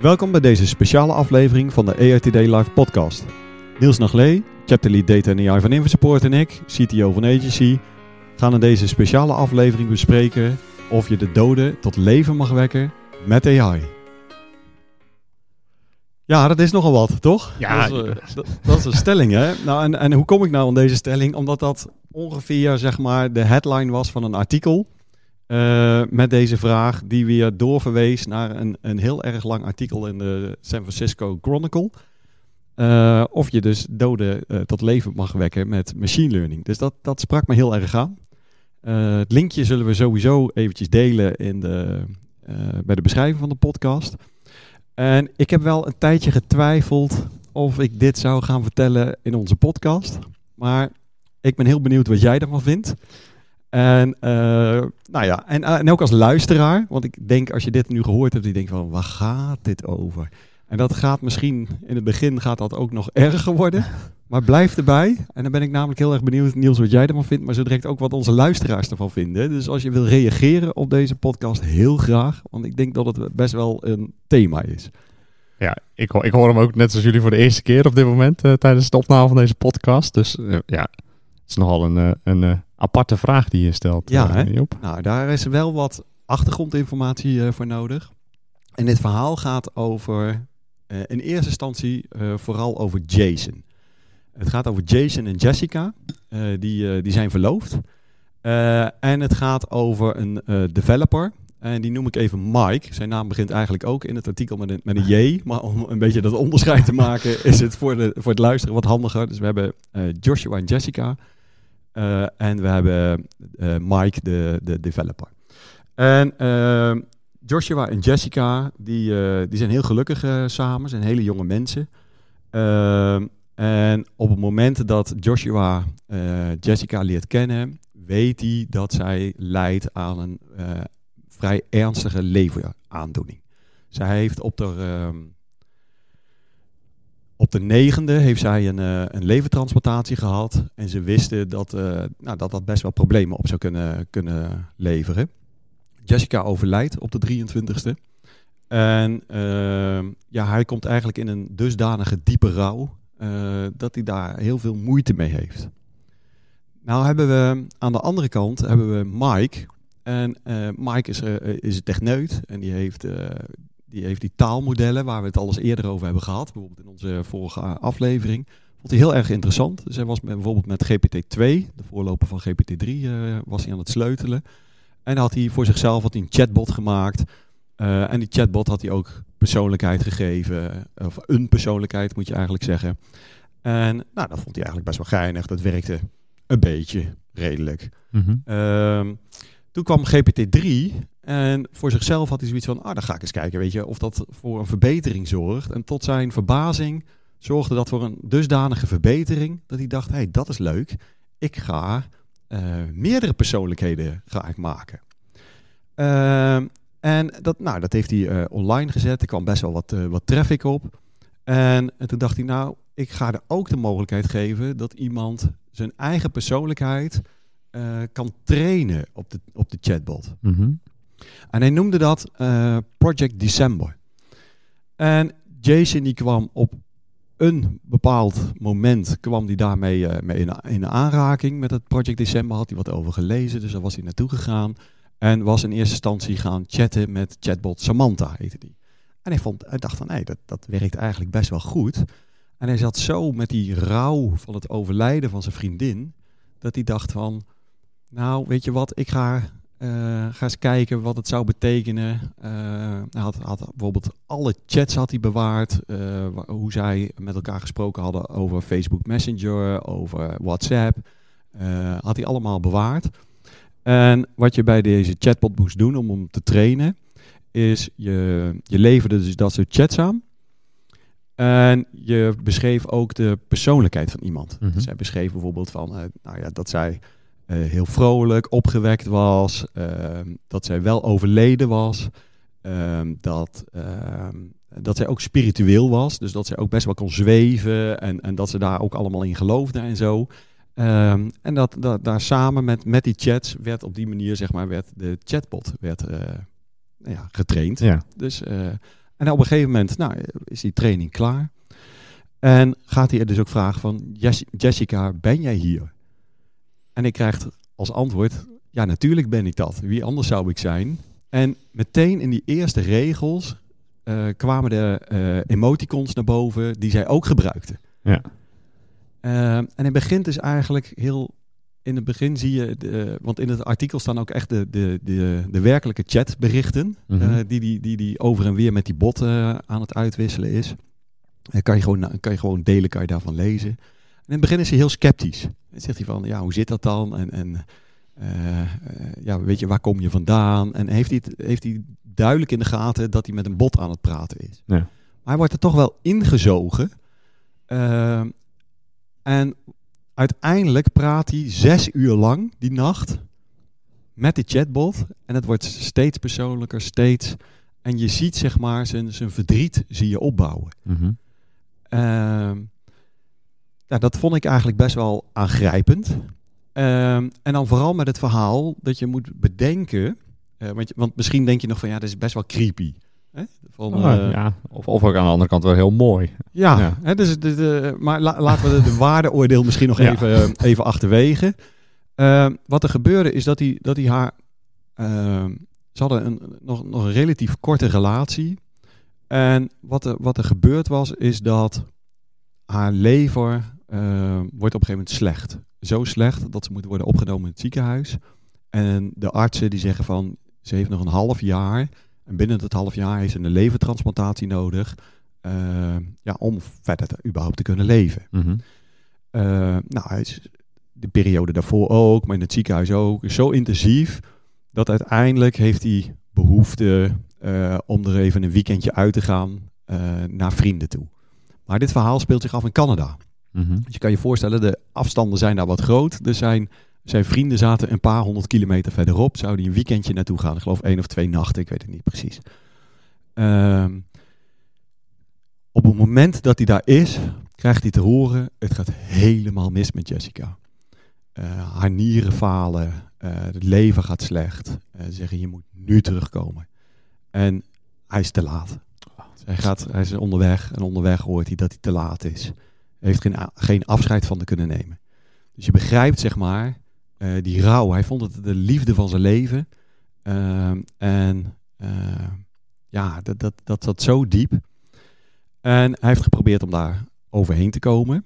Welkom bij deze speciale aflevering van de AITD Live podcast. Niels Naglee, Chapter Lead Data en AI van InfoSupport en ik, CTO van Agency, gaan in deze speciale aflevering bespreken of je de doden tot leven mag wekken met AI. Ja, dat is nogal wat, toch? Ja, dat is, uh, dat, dat is een stelling, hè? Nou, en, en hoe kom ik nou aan deze stelling? Omdat dat ongeveer, zeg maar, de headline was van een artikel uh, met deze vraag, die weer doorverwees naar een, een heel erg lang artikel in de San Francisco Chronicle. Uh, of je dus doden uh, tot leven mag wekken met machine learning. Dus dat, dat sprak me heel erg aan. het linkje zullen we sowieso eventjes delen in de, bij de beschrijving van de podcast. En ik heb wel een tijdje getwijfeld of ik dit zou gaan vertellen in onze podcast. Maar ik ben heel benieuwd wat jij ervan vindt. En, uh, nou ja, en, en, ook als luisteraar, want ik denk als je dit nu gehoord hebt, die denkt van, waar gaat dit over? En dat gaat misschien, in het begin gaat dat ook nog erger worden, maar blijf erbij. En dan ben ik namelijk heel erg benieuwd, Niels, wat jij ervan vindt, maar zo direct ook wat onze luisteraars ervan vinden. Dus als je wil reageren op deze podcast, heel graag, want ik denk dat het best wel een thema is. Ja, ik, ik hoor hem ook net als jullie voor de eerste keer op dit moment uh, tijdens het opname van deze podcast. Dus uh, ja, het is nogal een, een aparte vraag die je stelt. Ja, uh, Job. nou daar is wel wat achtergrondinformatie uh, voor nodig. En dit verhaal gaat over, uh, in eerste instantie vooral over Jason. Het gaat over Jason en Jessica, die, die zijn verloofd. en het gaat over een developer, en die noem ik even Mike. Zijn naam begint eigenlijk ook in het artikel met een, met een J. Maar om een beetje dat onderscheid te maken, is het voor, de, voor het luisteren wat handiger. Dus we hebben Joshua en Jessica. Uh, en we hebben uh, Mike, de, de developer. En uh, Joshua en Jessica, die, die zijn heel gelukkig samen, zijn hele jonge mensen. en op het moment dat Joshua Jessica leert kennen, weet hij dat zij lijdt aan een vrij ernstige leveraandoening. Zij heeft op de op de negende heeft zij een, uh, een levertransplantatie gehad. En ze wisten dat, uh, nou, dat dat best wel problemen op zou kunnen, kunnen leveren. Jessica overlijdt op de 23ste. En uh, ja, hij komt eigenlijk in een dusdanige diepe rouw dat hij daar heel veel moeite mee heeft. Nou hebben we aan de andere kant hebben we Mike. En Mike is, is een techneut en die heeft die heeft die taalmodellen waar we het al eens eerder over hebben gehad, bijvoorbeeld in onze vorige aflevering. Vond hij heel erg interessant. Dus hij was met, bijvoorbeeld met GPT-2, de voorloper van GPT-3, uh, was hij aan het sleutelen. En had hij voor zichzelf had hij een chatbot gemaakt. Uh, en die chatbot had hij ook persoonlijkheid gegeven. Of een persoonlijkheid moet je eigenlijk zeggen. En nou, dat vond hij eigenlijk best wel geinig. Dat werkte een beetje redelijk. Mm -hmm. toen kwam GPT-3 en voor zichzelf had hij zoiets van, ah, dan ga ik eens kijken, weet je, of dat voor een verbetering zorgt. En tot zijn verbazing zorgde dat voor een dusdanige verbetering dat hij dacht, hé, hey, dat is leuk. Ik ga uh, meerdere persoonlijkheden ga ik maken. Uh, en dat, nou, dat heeft hij uh, online gezet. Er kwam best wel wat, wat traffic op. En, en toen dacht hij, nou, ik ga er ook de mogelijkheid geven dat iemand zijn eigen persoonlijkheid kan trainen op de, op de chatbot. Mm. En hij noemde dat uh, Project December. En Jason die kwam op een bepaald moment kwam hij daarmee uh, mee in, in aanraking met het Project December. Had hij wat over gelezen, dus daar was hij naartoe gegaan. En was in eerste instantie gaan chatten met chatbot Samantha, heette die. En hij, vond, hij dacht van, nee, dat, dat werkt eigenlijk best wel goed. En hij zat zo met die rouw van het overlijden van zijn vriendin, dat hij dacht van, nou, weet je wat, ik ga ga eens kijken wat het zou betekenen. Hij had, had, bijvoorbeeld alle chats had hij bewaard. Uh, hoe zij met elkaar gesproken hadden over Facebook Messenger, over WhatsApp. had hij allemaal bewaard. En wat je bij deze chatbot moest doen om hem te trainen, is je, je leverde dus dat soort chats aan. En je beschreef ook de persoonlijkheid van iemand. Mhm. Dus hij beschreef bijvoorbeeld van, eh, nou ja, dat zij eh, heel vrolijk, opgewekt was, ehm, dat zij wel overleden was, ehm, dat, ehm, dat zij ook spiritueel was, dus dat zij ook best wel kon zweven en, en dat ze daar ook allemaal in geloofde en zo. En dat, dat daar samen met, met die chats werd op die manier, zeg maar, werd de chatbot werd, eh, nou ja, getraind. Ja. Dus, eh, en op een gegeven moment nou, is die training klaar. En gaat hij er dus ook vragen van, "Jes- Jessica, ben jij hier? En ik krijg als antwoord, ja natuurlijk ben ik dat. Wie anders zou ik zijn? En meteen in die eerste regels eh, kwamen de eh, emoticons naar boven die zij ook gebruikte. Ja. Eh, en het begint dus eigenlijk heel... In het begin zie je, de, want in het artikel staan ook echt de, de, de, de werkelijke chatberichten. Mhm. die, die, die, die over en weer met die bot aan het uitwisselen is. Kan, je gewoon, kan je gewoon delen, kan je daarvan lezen. En in het begin is hij heel sceptisch. Dan zegt hij van, ja, hoe zit dat dan? En, en eh, eh, ja, weet je, waar kom je vandaan? En heeft hij, het, heeft hij duidelijk in de gaten dat hij met een bot aan het praten is. Ja. Maar hij wordt er toch wel ingezogen. Eh, en uiteindelijk praat hij zes uur lang die nacht met die chatbot. En het wordt steeds persoonlijker, steeds. En je ziet zeg maar zijn, zijn verdriet zie je opbouwen. Ehm, ja, dat vond ik eigenlijk best wel aangrijpend. Ehm, en dan vooral met het verhaal dat je moet bedenken. eh, want, want misschien denk je nog van ja, dat is best wel creepy. Hè? Van, Oh, eh, ja. of, of ook aan de andere kant wel heel mooi. ja, Ja. Hè, dus, de, de- maar la- laten we de, de waardeoordeel misschien nog Ja. even, eh, even achterwege. Ehm, wat er gebeurde is dat hij, dat hij haar... ehm, ze hadden een, nog, nog een relatief korte relatie. En wat er, wat er gebeurd was, is dat haar lever wordt op een gegeven moment slecht. Zo slecht dat ze moet worden opgenomen in het ziekenhuis. En de artsen die zeggen van, ze heeft nog een half jaar. En binnen dat half jaar heeft ze een levertransplantatie nodig. eh, ja, om verder te, überhaupt te kunnen leven. Mhm. Eh, nou, hij is de periode daarvoor ook, maar in het ziekenhuis ook, is zo intensief dat uiteindelijk heeft hij behoefte eh, om er even een weekendje uit te gaan eh, naar vrienden toe. Maar dit verhaal speelt zich af in Canada. Mhm. Dus je kan je voorstellen, de afstanden zijn daar wat groot. Er zijn, zijn vrienden zaten een paar honderd kilometer verderop. Zou die een weekendje naartoe gaan? Ik geloof één of twee nachten, ik weet het niet precies. Ehm, op het moment dat hij daar is, krijgt hij te horen, het gaat helemaal mis met Jessica. Eh, haar nieren falen, eh, het leven gaat slecht. Eh, ze zeggen, je moet nu terugkomen. En hij is te laat. Hij, gaat, hij is onderweg en onderweg hoort hij dat hij te laat is. Heeft geen, afscheid van te kunnen nemen. Dus je begrijpt, zeg maar, eh, die rouw. Hij vond het de liefde van zijn leven. Ehm, en eh, ja, dat, dat, dat zat zo diep. En hij heeft geprobeerd om daar overheen te komen.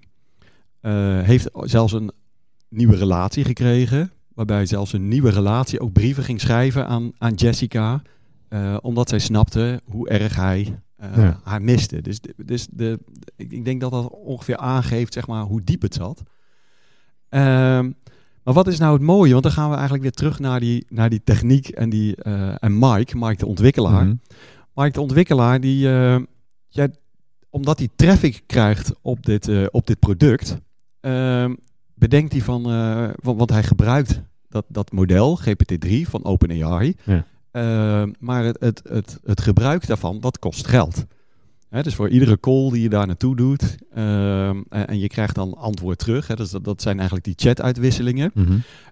Eh, heeft zelfs een nieuwe relatie gekregen. Waarbij zelfs een nieuwe relatie ook brieven ging schrijven aan, aan Jessica. omdat zij snapte hoe erg hij eh, Ja. haar miste. Dus, dus de, ik, ik denk dat dat ongeveer aangeeft zeg maar, hoe diep het zat. Ehm, maar wat is nou het mooie? Want dan gaan we eigenlijk weer terug naar die, naar die techniek en, die, eh, en Mike, Mike de ontwikkelaar. Mhm. Mike de ontwikkelaar, die, ja, omdat hij traffic krijgt op dit, op dit product, ehm, bedenkt hij van, van, want hij gebruikt dat, dat model, GPT-3 van OpenAI. Ja. Ehm, maar het, het, het, het gebruik daarvan, dat kost geld. Hè, dus voor iedere call die je daar naartoe doet, ehm, en, je krijgt dan antwoord terug, hè, dus dat, dat zijn eigenlijk die chat-uitwisselingen.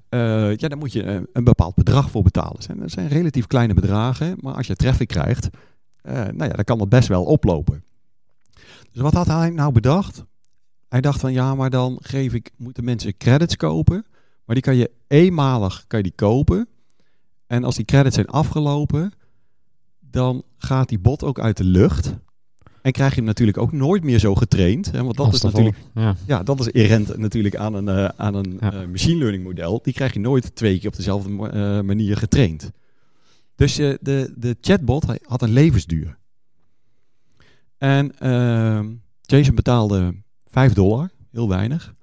Eh, ja, daar moet je eh, een bepaald bedrag voor betalen. Dat zijn, dat zijn relatief kleine bedragen, maar als je traffic krijgt, eh, nou ja, dan kan dat best wel oplopen. Dus wat had hij nou bedacht? Hij dacht van ja, maar dan geef ik, moeten mensen credits kopen, maar die kan je eenmalig kan je die kopen. En als die credits zijn afgelopen, dan gaat die bot ook uit de lucht. En krijg je hem natuurlijk ook nooit meer zo getraind. Hè, want dat is natuurlijk Ja. ja, dat is inherent natuurlijk aan een, eh, aan een Ja. eh, machine learning model. Die krijg je nooit twee keer op dezelfde eh, manier getraind. Dus de, de chatbot had een levensduur. En ehm, Jason betaalde 5 dollar, heel weinig,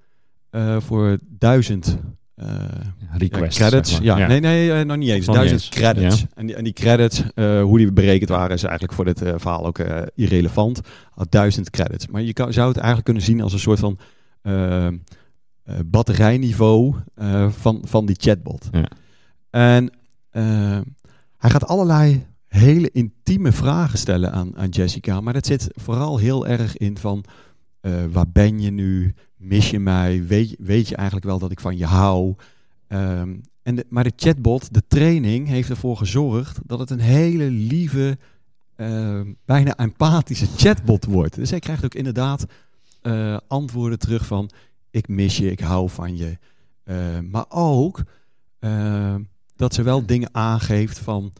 voor 1000 eh, Requests, ja, credits. zeg maar. ja, Ja. nee, nee, eh, nog niet eens. Nog niet duizend eens. credits. Ja. En, die, en die credits, eh, hoe die berekend waren, is eigenlijk voor dit eh, verhaal ook eh, irrelevant. Duizend credits. Maar je kan, zou het eigenlijk kunnen zien als een soort van eh, eh, batterijniveau eh, van, van die chatbot. Ja. En eh, hij gaat allerlei hele intieme vragen stellen aan, aan Jessica. Maar dat zit vooral heel erg in van... eh, waar ben je nu? Mis je mij? Weet, je- weet je eigenlijk wel dat ik van je hou? Ehm, en de, maar de chatbot, de training, heeft ervoor gezorgd dat het een hele lieve, eh, bijna empathische chatbot wordt. Dus hij krijgt ook inderdaad eh, antwoorden terug van ik mis je, ik hou van je. Eh, maar ook dat ze wel dingen aangeeft van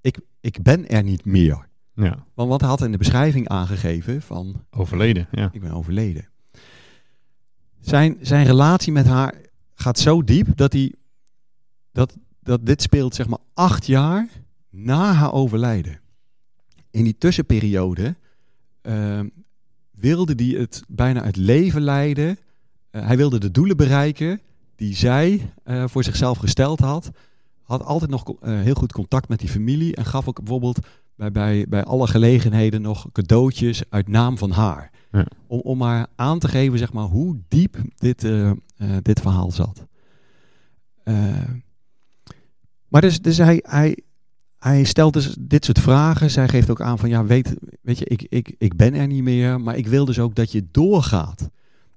ik, ik ben er niet meer. Ja, Want wat hij had in de beschrijving aangegeven van overleden. Ja. ik ben overleden. Zijn, zijn relatie met haar gaat zo diep dat hij dat, dat dit speelt zeg maar acht jaar na haar overlijden. In die tussenperiode ehm, wilde hij het bijna het leven leiden. Eh, hij wilde de doelen bereiken die zij eh, voor zichzelf gesteld had. Had altijd nog eh, heel goed contact met die familie en gaf ook bijvoorbeeld bij, bij, bij alle gelegenheden nog cadeautjes uit naam van haar. Ja. Om, om maar aan te geven zeg maar, hoe diep dit, eh, eh, dit verhaal zat. Eh, maar dus, dus hij, hij, hij stelt dus dit soort vragen. Zij geeft ook aan van ja, weet, weet je, ik, ik, ik ben er niet meer, maar ik wil dus ook dat je doorgaat.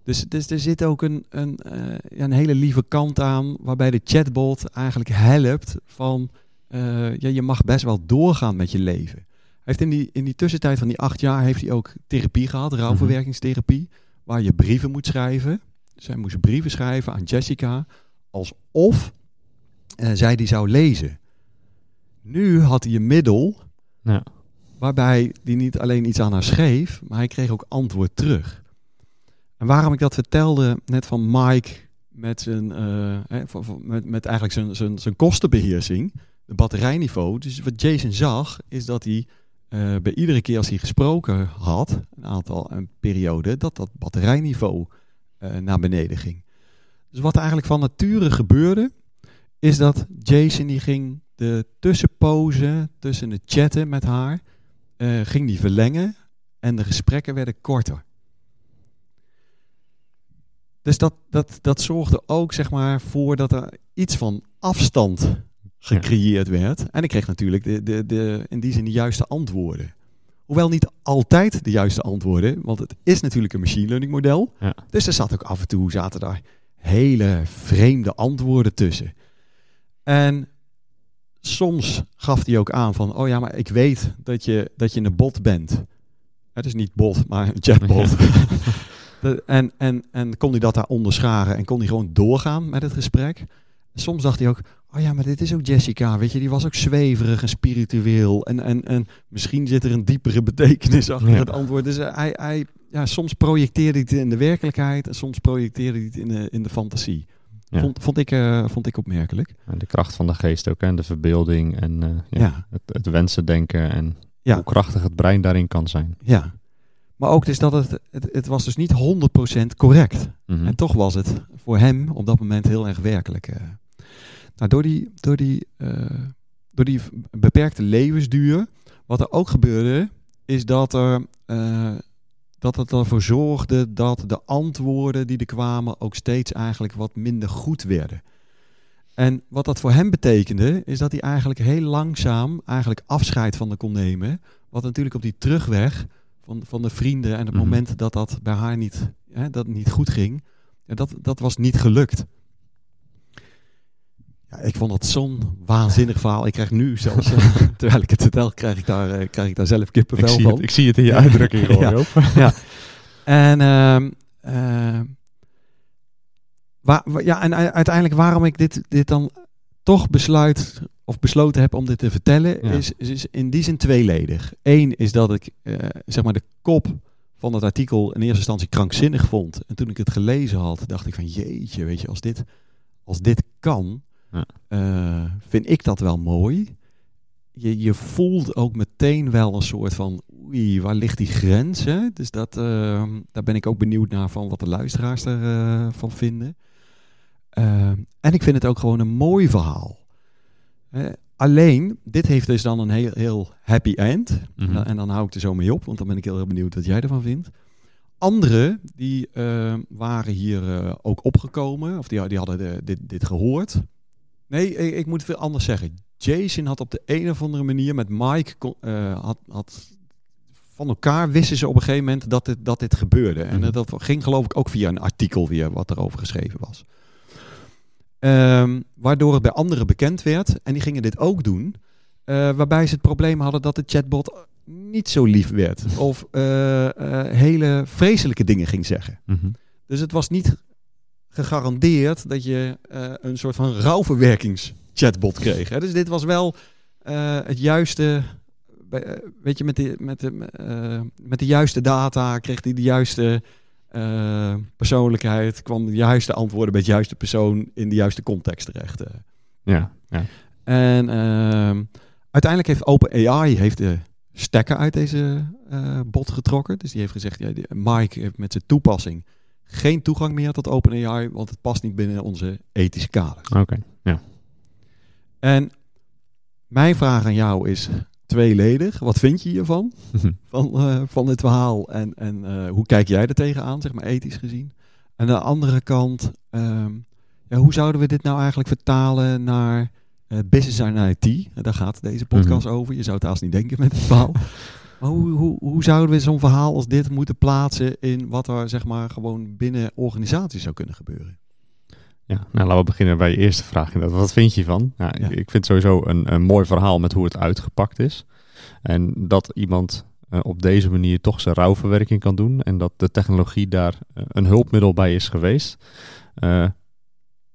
Dus, dus er zit ook een, een, ja, een hele lieve kant aan, waarbij de chatbot eigenlijk helpt van eh, ja, je mag best wel doorgaan met je leven. Hij heeft in die, in die tussentijd van die acht jaar heeft hij ook therapie gehad, rouwverwerkingstherapie, waar je brieven moet schrijven. Dus hij moest brieven schrijven aan Jessica, alsof eh, zij die zou lezen. Nu had hij een middel Ja. waarbij hij niet alleen iets aan haar schreef, maar hij kreeg ook antwoord terug. En waarom ik dat vertelde, net van Mike met, zijn, eh, met, met eigenlijk zijn, zijn, zijn kostenbeheersing, de batterijniveau. Dus wat Jason zag, is dat hij eh, bij iedere keer als hij gesproken had, een aantal een periode, dat dat batterijniveau eh, naar beneden ging. Dus wat eigenlijk van nature gebeurde, is dat Jason die ging de tussenpozen tussen het chatten met haar, eh, ging die verlengen en de gesprekken werden korter. Dus dat, dat, dat zorgde ook zeg maar, voor dat er iets van afstand gecreëerd werd. En ik kreeg natuurlijk de, de, de, in die zin de juiste antwoorden. Hoewel niet altijd de juiste antwoorden, want het is natuurlijk een machine learning model. Ja. Dus er zat ook af en toe zaten daar hele vreemde antwoorden tussen. En soms gaf hij ook aan van, oh ja, maar ik weet dat je, dat je een bot bent. Het is niet bot, maar een chatbot. En, en, en kon hij dat daar onderscharen en kon hij gewoon doorgaan met het gesprek. Soms dacht hij ook, oh ja, maar dit is ook Jessica, weet je, die was ook zweverig en spiritueel. En, en, en misschien zit er een diepere betekenis achter Ja. het antwoord. Dus eh, hij, hij, ja, soms projecteerde hij het in de werkelijkheid en soms projecteerde hij het in de, in de fantasie. Ja. Vond, vond, ik, eh, vond ik opmerkelijk. En de kracht van de geest ook, en de verbeelding en eh, ja, Ja. Het, het wensen denken en hoe krachtig het brein daarin kan zijn. Ja. Maar ook dus dat het, het, het was dus niet 100% correct. Mhm. En toch was het voor hem op dat moment heel erg werkelijk. eh. Nou, door die, door, die, eh, door die beperkte levensduur, wat er ook gebeurde, is dat, er, eh, dat het ervoor zorgde dat de antwoorden die er kwamen ook steeds eigenlijk wat minder goed werden. En wat dat voor hem betekende, is dat hij eigenlijk heel langzaam eigenlijk afscheid van de kon nemen. Wat natuurlijk op die terugweg van, van de vrienden en het Mhm. moment dat dat bij haar niet, hè, dat niet goed ging, dat, dat was niet gelukt. Ja, ik vond dat zo'n waanzinnig verhaal. Ik krijg nu zelfs, eh, terwijl ik het vertel, krijg ik daar, eh, krijg ik daar zelf ik, kippenvel zie van. het, ik zie het in je uitdrukking gewoon, Ja. En, ehm, waar, wa- ja, en uiteindelijk waarom ik dit, dit dan toch besluit of besloten heb om dit te vertellen, Ja. is, is, in die zin tweeledig. Eén is dat ik eh, zeg maar de kop van het artikel in eerste instantie krankzinnig vond. En toen ik het gelezen had, dacht ik van jeetje, weet je, als dit, als dit kan, Ja. eh, vind ik dat wel mooi. Je, je voelt ook meteen wel een soort van, oei, waar ligt die grens? Hè? Dus dat, eh, daar ben ik ook benieuwd naar van wat de luisteraars ervan van vinden. Eh, en ik vind het ook gewoon een mooi verhaal. Eh, alleen, dit heeft dus dan een heel, heel happy end. Mhm. En dan hou ik er zo mee op, want dan ben ik heel erg benieuwd wat jij ervan vindt. Anderen die eh, waren hier eh, ook opgekomen, of die, die hadden de- dit, dit gehoord. Nee, ik, ik moet het veel anders zeggen. Jason had op de een of andere manier met Mike eh, had, had van elkaar wisten ze op een gegeven moment dat dit, dat dit gebeurde. En Mhm. dat ging geloof ik ook via een artikel weer wat erover geschreven was. Ehm, waardoor het bij anderen bekend werd. En die gingen dit ook doen. eh, waarbij ze het probleem hadden dat de chatbot niet zo lief werd. Of eh, eh, hele vreselijke dingen ging zeggen. Mhm. Dus het was niet gegarandeerd dat je eh, een soort van rouwverwerkingschatbot kreeg. Hè? Dus dit was wel eh, het juiste. eh, Weet je, met de, met, de, met de juiste data kreeg hij de juiste persoonlijkheid. kwam de juiste antwoorden bij het juiste persoon in de juiste context terecht. Ja, ja. En ehm, uiteindelijk heeft OpenAI heeft de stekker uit deze bot getrokken. Dus die heeft gezegd, ja, Mike heeft met zijn toepassing geen toegang meer tot OpenAI, want het past niet binnen onze ethische kaders. Oké. Ja. En mijn vraag aan jou is tweeledig. Wat vind je hiervan? Van, eh, van dit verhaal en, en eh, hoe kijk jij er tegenaan, zeg maar ethisch gezien? En aan de andere kant, ehm, ja, hoe zouden we dit nou eigenlijk vertalen naar eh, business en IT? Daar gaat deze podcast over. Je zou het haast niet denken met het verhaal. Maar hoe, hoe, hoe zouden we zo'n verhaal als dit moeten plaatsen in wat er zeg maar gewoon binnen organisaties zou kunnen gebeuren? Ja, nou laten we beginnen bij je eerste vraag. inderdaad. Wat vind je? Ja, Ja. Ik, ik vind sowieso een, een mooi verhaal met hoe het uitgepakt is. En dat iemand eh, op deze manier toch zijn rouwverwerking kan doen. En dat de technologie daar eh, een hulpmiddel bij is geweest. Eh,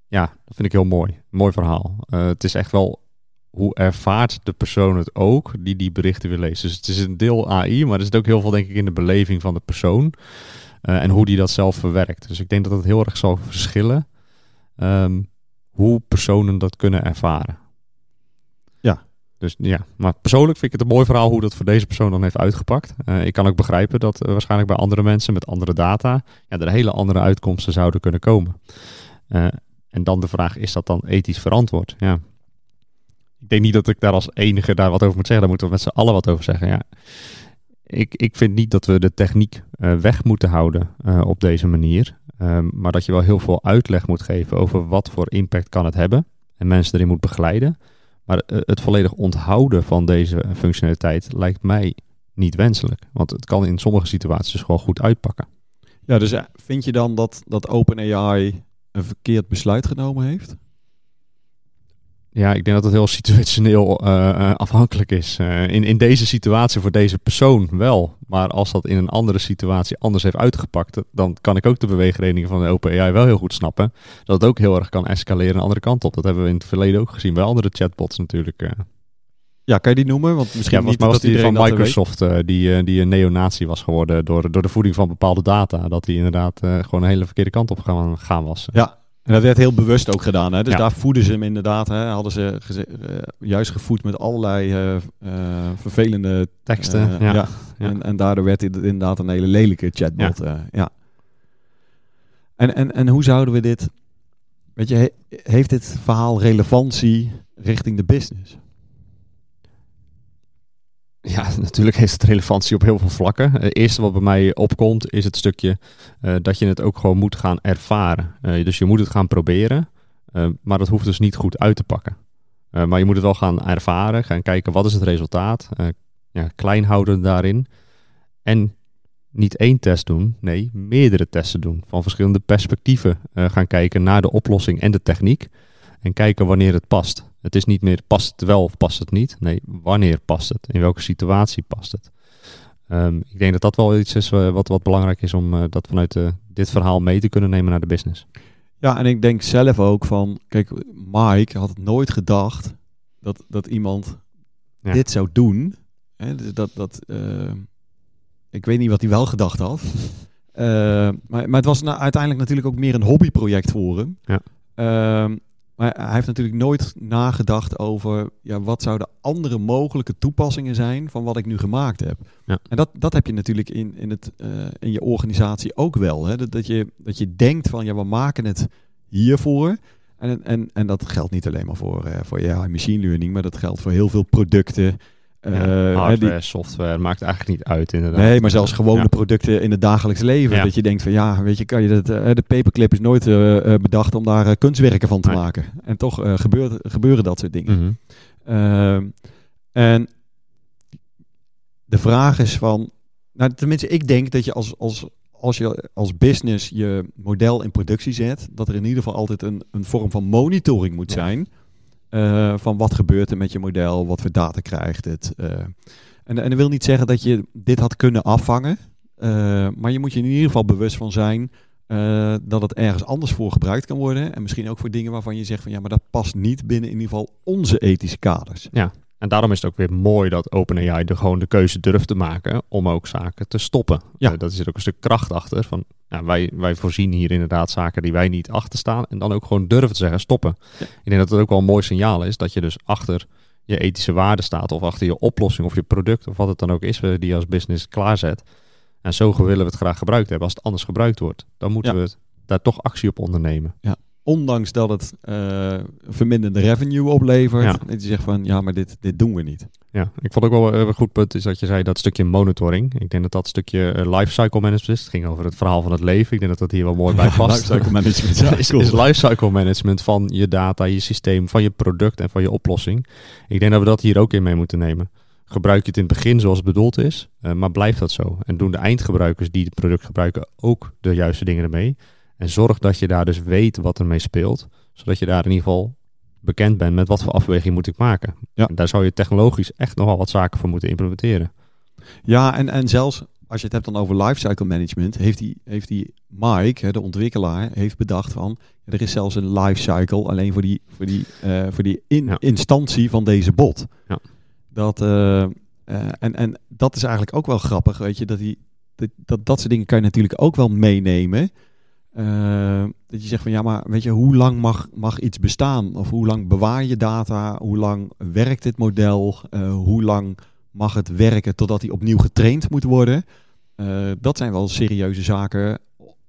ja, dat vind ik heel mooi. Mooi verhaal. Het is echt wel hoe ervaart de persoon het ook die die berichten weer leest. Dus het is een deel AI, maar er zit ook heel veel denk ik in de beleving van de persoon. eh, en hoe die dat zelf verwerkt. Dus ik denk dat het heel erg zal verschillen ehm, hoe personen dat kunnen ervaren. Ja. Dus ja, maar persoonlijk vind ik het een mooi verhaal hoe dat voor deze persoon dan heeft uitgepakt. Eh, ik kan ook begrijpen dat eh, waarschijnlijk bij andere mensen met andere data ja, er hele andere uitkomsten zouden kunnen komen. En dan de vraag, is dat dan ethisch verantwoord? Ja. Ik denk niet dat ik daar als enige daar wat over moet zeggen. Daar moeten we met z'n allen wat over zeggen. Ja. Ik, ik vind niet dat we de techniek eh, weg moeten houden eh, op deze manier. Ehm, maar dat je wel heel veel uitleg moet geven over wat voor impact kan het hebben. En mensen erin moet begeleiden. Maar eh, het volledig onthouden van deze functionaliteit lijkt mij niet wenselijk. Want het kan in sommige situaties dus gewoon goed uitpakken. Ja, dus vind je dan dat, dat OpenAI een verkeerd besluit genomen heeft? Ja, ik denk dat het heel situationeel eh, afhankelijk is. Eh, in, in deze situatie voor deze persoon wel. Maar als dat in een andere situatie anders heeft uitgepakt, dan kan ik ook de beweegredenen van de OpenAI wel heel goed snappen. Dat het ook heel erg kan escaleren een andere kant op. Dat hebben we in het verleden ook gezien bij andere chatbots natuurlijk. Ja, kan je die noemen? Want misschien Ja, niet was dat die van. Microsoft, die, die een neonazi was geworden door, door de voeding van bepaalde data. Dat die inderdaad gewoon een hele verkeerde kant op gaan, gaan was. Ja, en dat werd heel bewust ook gedaan. Hè? Dus Ja. daar voeden ze hem inderdaad. Hè? Hadden ze geze- eh, juist gevoed met allerlei eh, eh, vervelende Teksten, ja. En, en daardoor werd het inderdaad een hele lelijke chatbot. Ja. ja. En, en, en hoe zouden we dit... Weet je, he- heeft dit verhaal relevantie richting de business? Ja, natuurlijk heeft het relevantie op heel veel vlakken. Het eerste wat bij mij opkomt is het stukje eh, dat je het ook gewoon moet gaan ervaren. Eh, dus je moet het gaan proberen, eh, maar dat hoeft dus niet goed uit te pakken. Eh, maar je moet het wel gaan ervaren, gaan kijken wat is het resultaat. eh ja, klein houden daarin. En niet één test doen, nee, meerdere testen doen. Van verschillende perspectieven eh, gaan kijken naar de oplossing en de techniek. En kijken wanneer het past. Het is niet meer past het wel of past het niet. Nee, wanneer past het? In welke situatie past het? Ehm, ik denk dat dat wel iets is eh, wat, wat belangrijk is om eh, dat vanuit eh, dit verhaal mee te kunnen nemen naar de business. Ja, en ik denk zelf ook van... Kijk, Mike had nooit gedacht dat, dat iemand Ja. dit zou doen. Hè, dus dat, dat, eh, ik weet niet wat hij wel gedacht had. Eh, maar, maar het was nou uiteindelijk natuurlijk ook meer een hobbyproject voor hem. Ja. Maar hij heeft natuurlijk nooit nagedacht over... Ja, wat zouden andere mogelijke toepassingen zijn van wat ik nu gemaakt heb. Ja. En dat, dat heb je natuurlijk in, in, het, eh, in je organisatie ook wel. Hè? Dat, dat, je, dat je denkt van, ja, we maken het hiervoor. En, en, en dat geldt niet alleen maar voor, uh, voor ja, machine learning, maar dat geldt voor heel veel producten. Uh, ja, hardware, software, maakt eigenlijk niet uit inderdaad. Nee, maar zelfs gewone ja. producten in het dagelijks leven. Ja. Dat je denkt van ja, weet je, kan je dat, de paperclip is nooit uh, bedacht om daar kunstwerken van te nee. maken. En toch gebeurt, gebeuren dat soort dingen. Mm -hmm. en de vraag is van, nou tenminste ik denk dat je als, als, als je als business je model in productie zet, dat er in ieder geval altijd een, een vorm van monitoring moet zijn. Uh, van wat gebeurt er met je model, wat voor data krijgt het. Uh, en, en dat wil niet zeggen dat je dit had kunnen afvangen. Uh, maar je moet je in ieder geval bewust van zijn dat het ergens anders voor gebruikt kan worden. En misschien ook voor dingen waarvan je zegt van ja, maar dat past niet binnen in ieder geval onze ethische kaders. Ja, en daarom is het ook weer mooi dat OpenAI er gewoon de keuze durft te maken om ook zaken te stoppen. Ja. Uh, dat is er ook een stuk kracht achter. Van, ja, wij, wij voorzien hier inderdaad zaken die wij niet achter staan. En dan ook gewoon durven te zeggen stoppen. Ja. Ik denk dat het ook wel een mooi signaal is dat je dus achter je ethische waarde staat. Of achter je oplossing of je product of wat het dan ook is die je als business klaarzet. En zo willen we het graag gebruikt hebben. Als het anders gebruikt wordt, dan moeten Ja. we het, daar toch actie op ondernemen. Ondanks dat het eh, verminderde revenue oplevert. Ja. Dat je zegt van ja, maar dit, dit doen we niet. Ja, ik vond ook wel een goed punt is dat je zei dat stukje monitoring. Ik denk dat dat stukje eh, lifecycle management is. Het ging over het verhaal van het leven. Ik denk dat dat hier wel mooi bij past. Lifecycle management. Ja, is, is lifecycle management van je data, je systeem, van je product en van je oplossing. Ik denk dat we dat hier ook in mee moeten nemen. Gebruik je het in het begin zoals het bedoeld is, eh, maar blijft dat zo. En doen de eindgebruikers die het product gebruiken ook de juiste dingen ermee. En zorg dat je daar dus weet wat ermee speelt, zodat je daar in ieder geval bekend bent met wat voor afweging moet ik maken. Ja. En daar zou je technologisch echt nogal wat zaken voor moeten implementeren. Ja, en, en zelfs als je het hebt dan over lifecycle management, heeft die, heeft die Mike, hè, de ontwikkelaar, heeft bedacht van er is zelfs een lifecycle alleen voor die, voor die, eh, voor die in, Ja. instantie van deze bot. Ja. Dat, eh, eh, en, en dat is eigenlijk ook wel grappig, weet je, dat, die, dat, dat, dat soort dingen kan je natuurlijk ook wel meenemen. Eh, dat je zegt van ja, maar weet je, hoe lang mag, mag iets bestaan? Of hoe lang bewaar je data? Hoe lang werkt dit model? Eh, hoe lang mag het werken totdat hij opnieuw getraind moet worden? Eh, dat zijn wel serieuze zaken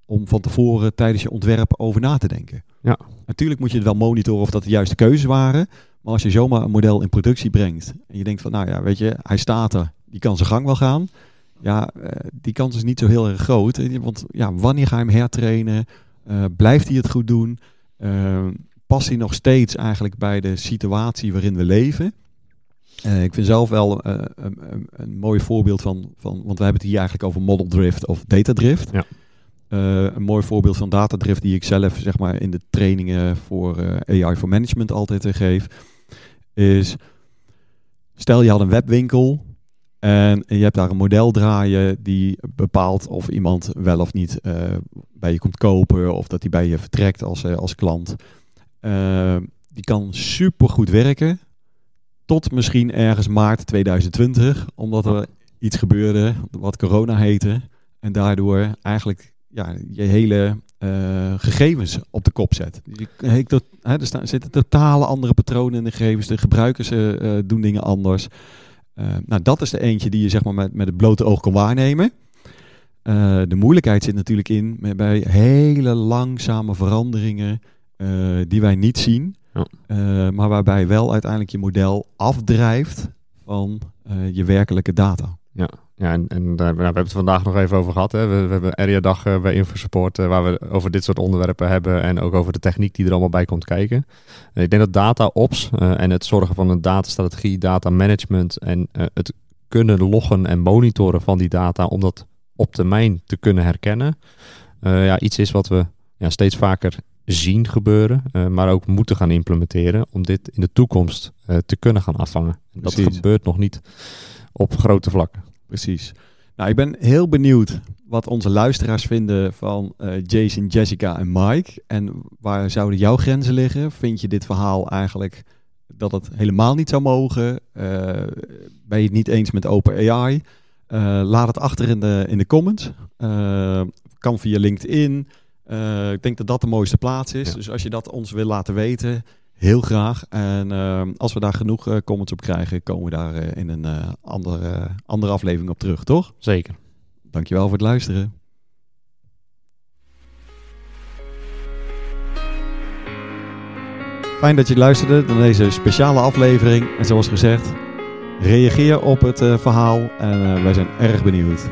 om van tevoren tijdens je ontwerp over na te denken. Ja. Natuurlijk moet je het wel monitoren of dat de juiste keuzes waren. Maar als je zomaar een model in productie brengt en je denkt van nou ja, weet je, hij staat er, die kan zijn gang wel gaan. Ja, eh, die kans is niet zo heel erg groot. Want ja, wanneer ga je hem hertrainen? Eh, blijft hij het goed doen? Eh, past hij nog steeds eigenlijk bij de situatie waarin we leven? Eh, ik vind zelf wel een, een, een mooi voorbeeld van, van, want we hebben het hier eigenlijk over model drift of data drift. Ja. Een mooi voorbeeld van data drift die ik zelf zeg maar in de trainingen voor AI voor management altijd geef, is stel je had een webwinkel en je hebt daar een model draaien die bepaalt of iemand wel of niet eh, bij je komt kopen of dat hij bij je vertrekt als, eh, als klant. Eh, die kan super goed werken tot misschien ergens maart 2020, omdat er iets gebeurde wat corona heette en daardoor eigenlijk ja, je hele eh, gegevens op de kop zet. Je, he- er staan, zitten totale andere patronen in de gegevens, de gebruikers doen dingen anders. Eh, nou, dat is de eentje die je zeg maar met, met het blote oog kan waarnemen. Eh, de moeilijkheid zit natuurlijk in met, bij hele langzame veranderingen eh, die wij niet zien. Ja. Maar waarbij wel uiteindelijk je model afdrijft van je werkelijke data. Ja, en, en daar, nou, we hebben het vandaag nog even over gehad. Hè. We, we hebben Area Dag eh, bij InfoSupport, eh, waar we over dit soort onderwerpen hebben en ook over de techniek die er allemaal bij komt kijken. Eh, ik denk dat data ops en het zorgen van een datastrategie, data management en het kunnen loggen en monitoren van die data om dat op termijn te kunnen herkennen, ja, iets is wat we ja, steeds vaker zien gebeuren, maar ook moeten gaan implementeren om dit in de toekomst te kunnen gaan afvangen. En dat Precies. gebeurt nog niet op grote vlakken. Precies. Nou, ik ben heel benieuwd wat onze luisteraars vinden van eh, Jason, Jessica en Mike. En waar zouden jouw grenzen liggen? Vind je dit verhaal eigenlijk dat het helemaal niet zou mogen? Eh, ben je het niet eens met OpenAI? Eh laat het achter in de, in de comments. Kan via LinkedIn. Ik denk dat dat de mooiste plaats is. Ja. Dus als je dat ons wil laten weten, heel graag. En eh, als we daar genoeg eh, comments op krijgen, komen we daar eh, in een andere, andere aflevering op terug, toch? Zeker. Dankjewel voor het luisteren. Fijn dat je luisterde naar deze speciale aflevering. En zoals gezegd, reageer op het verhaal en wij zijn erg benieuwd.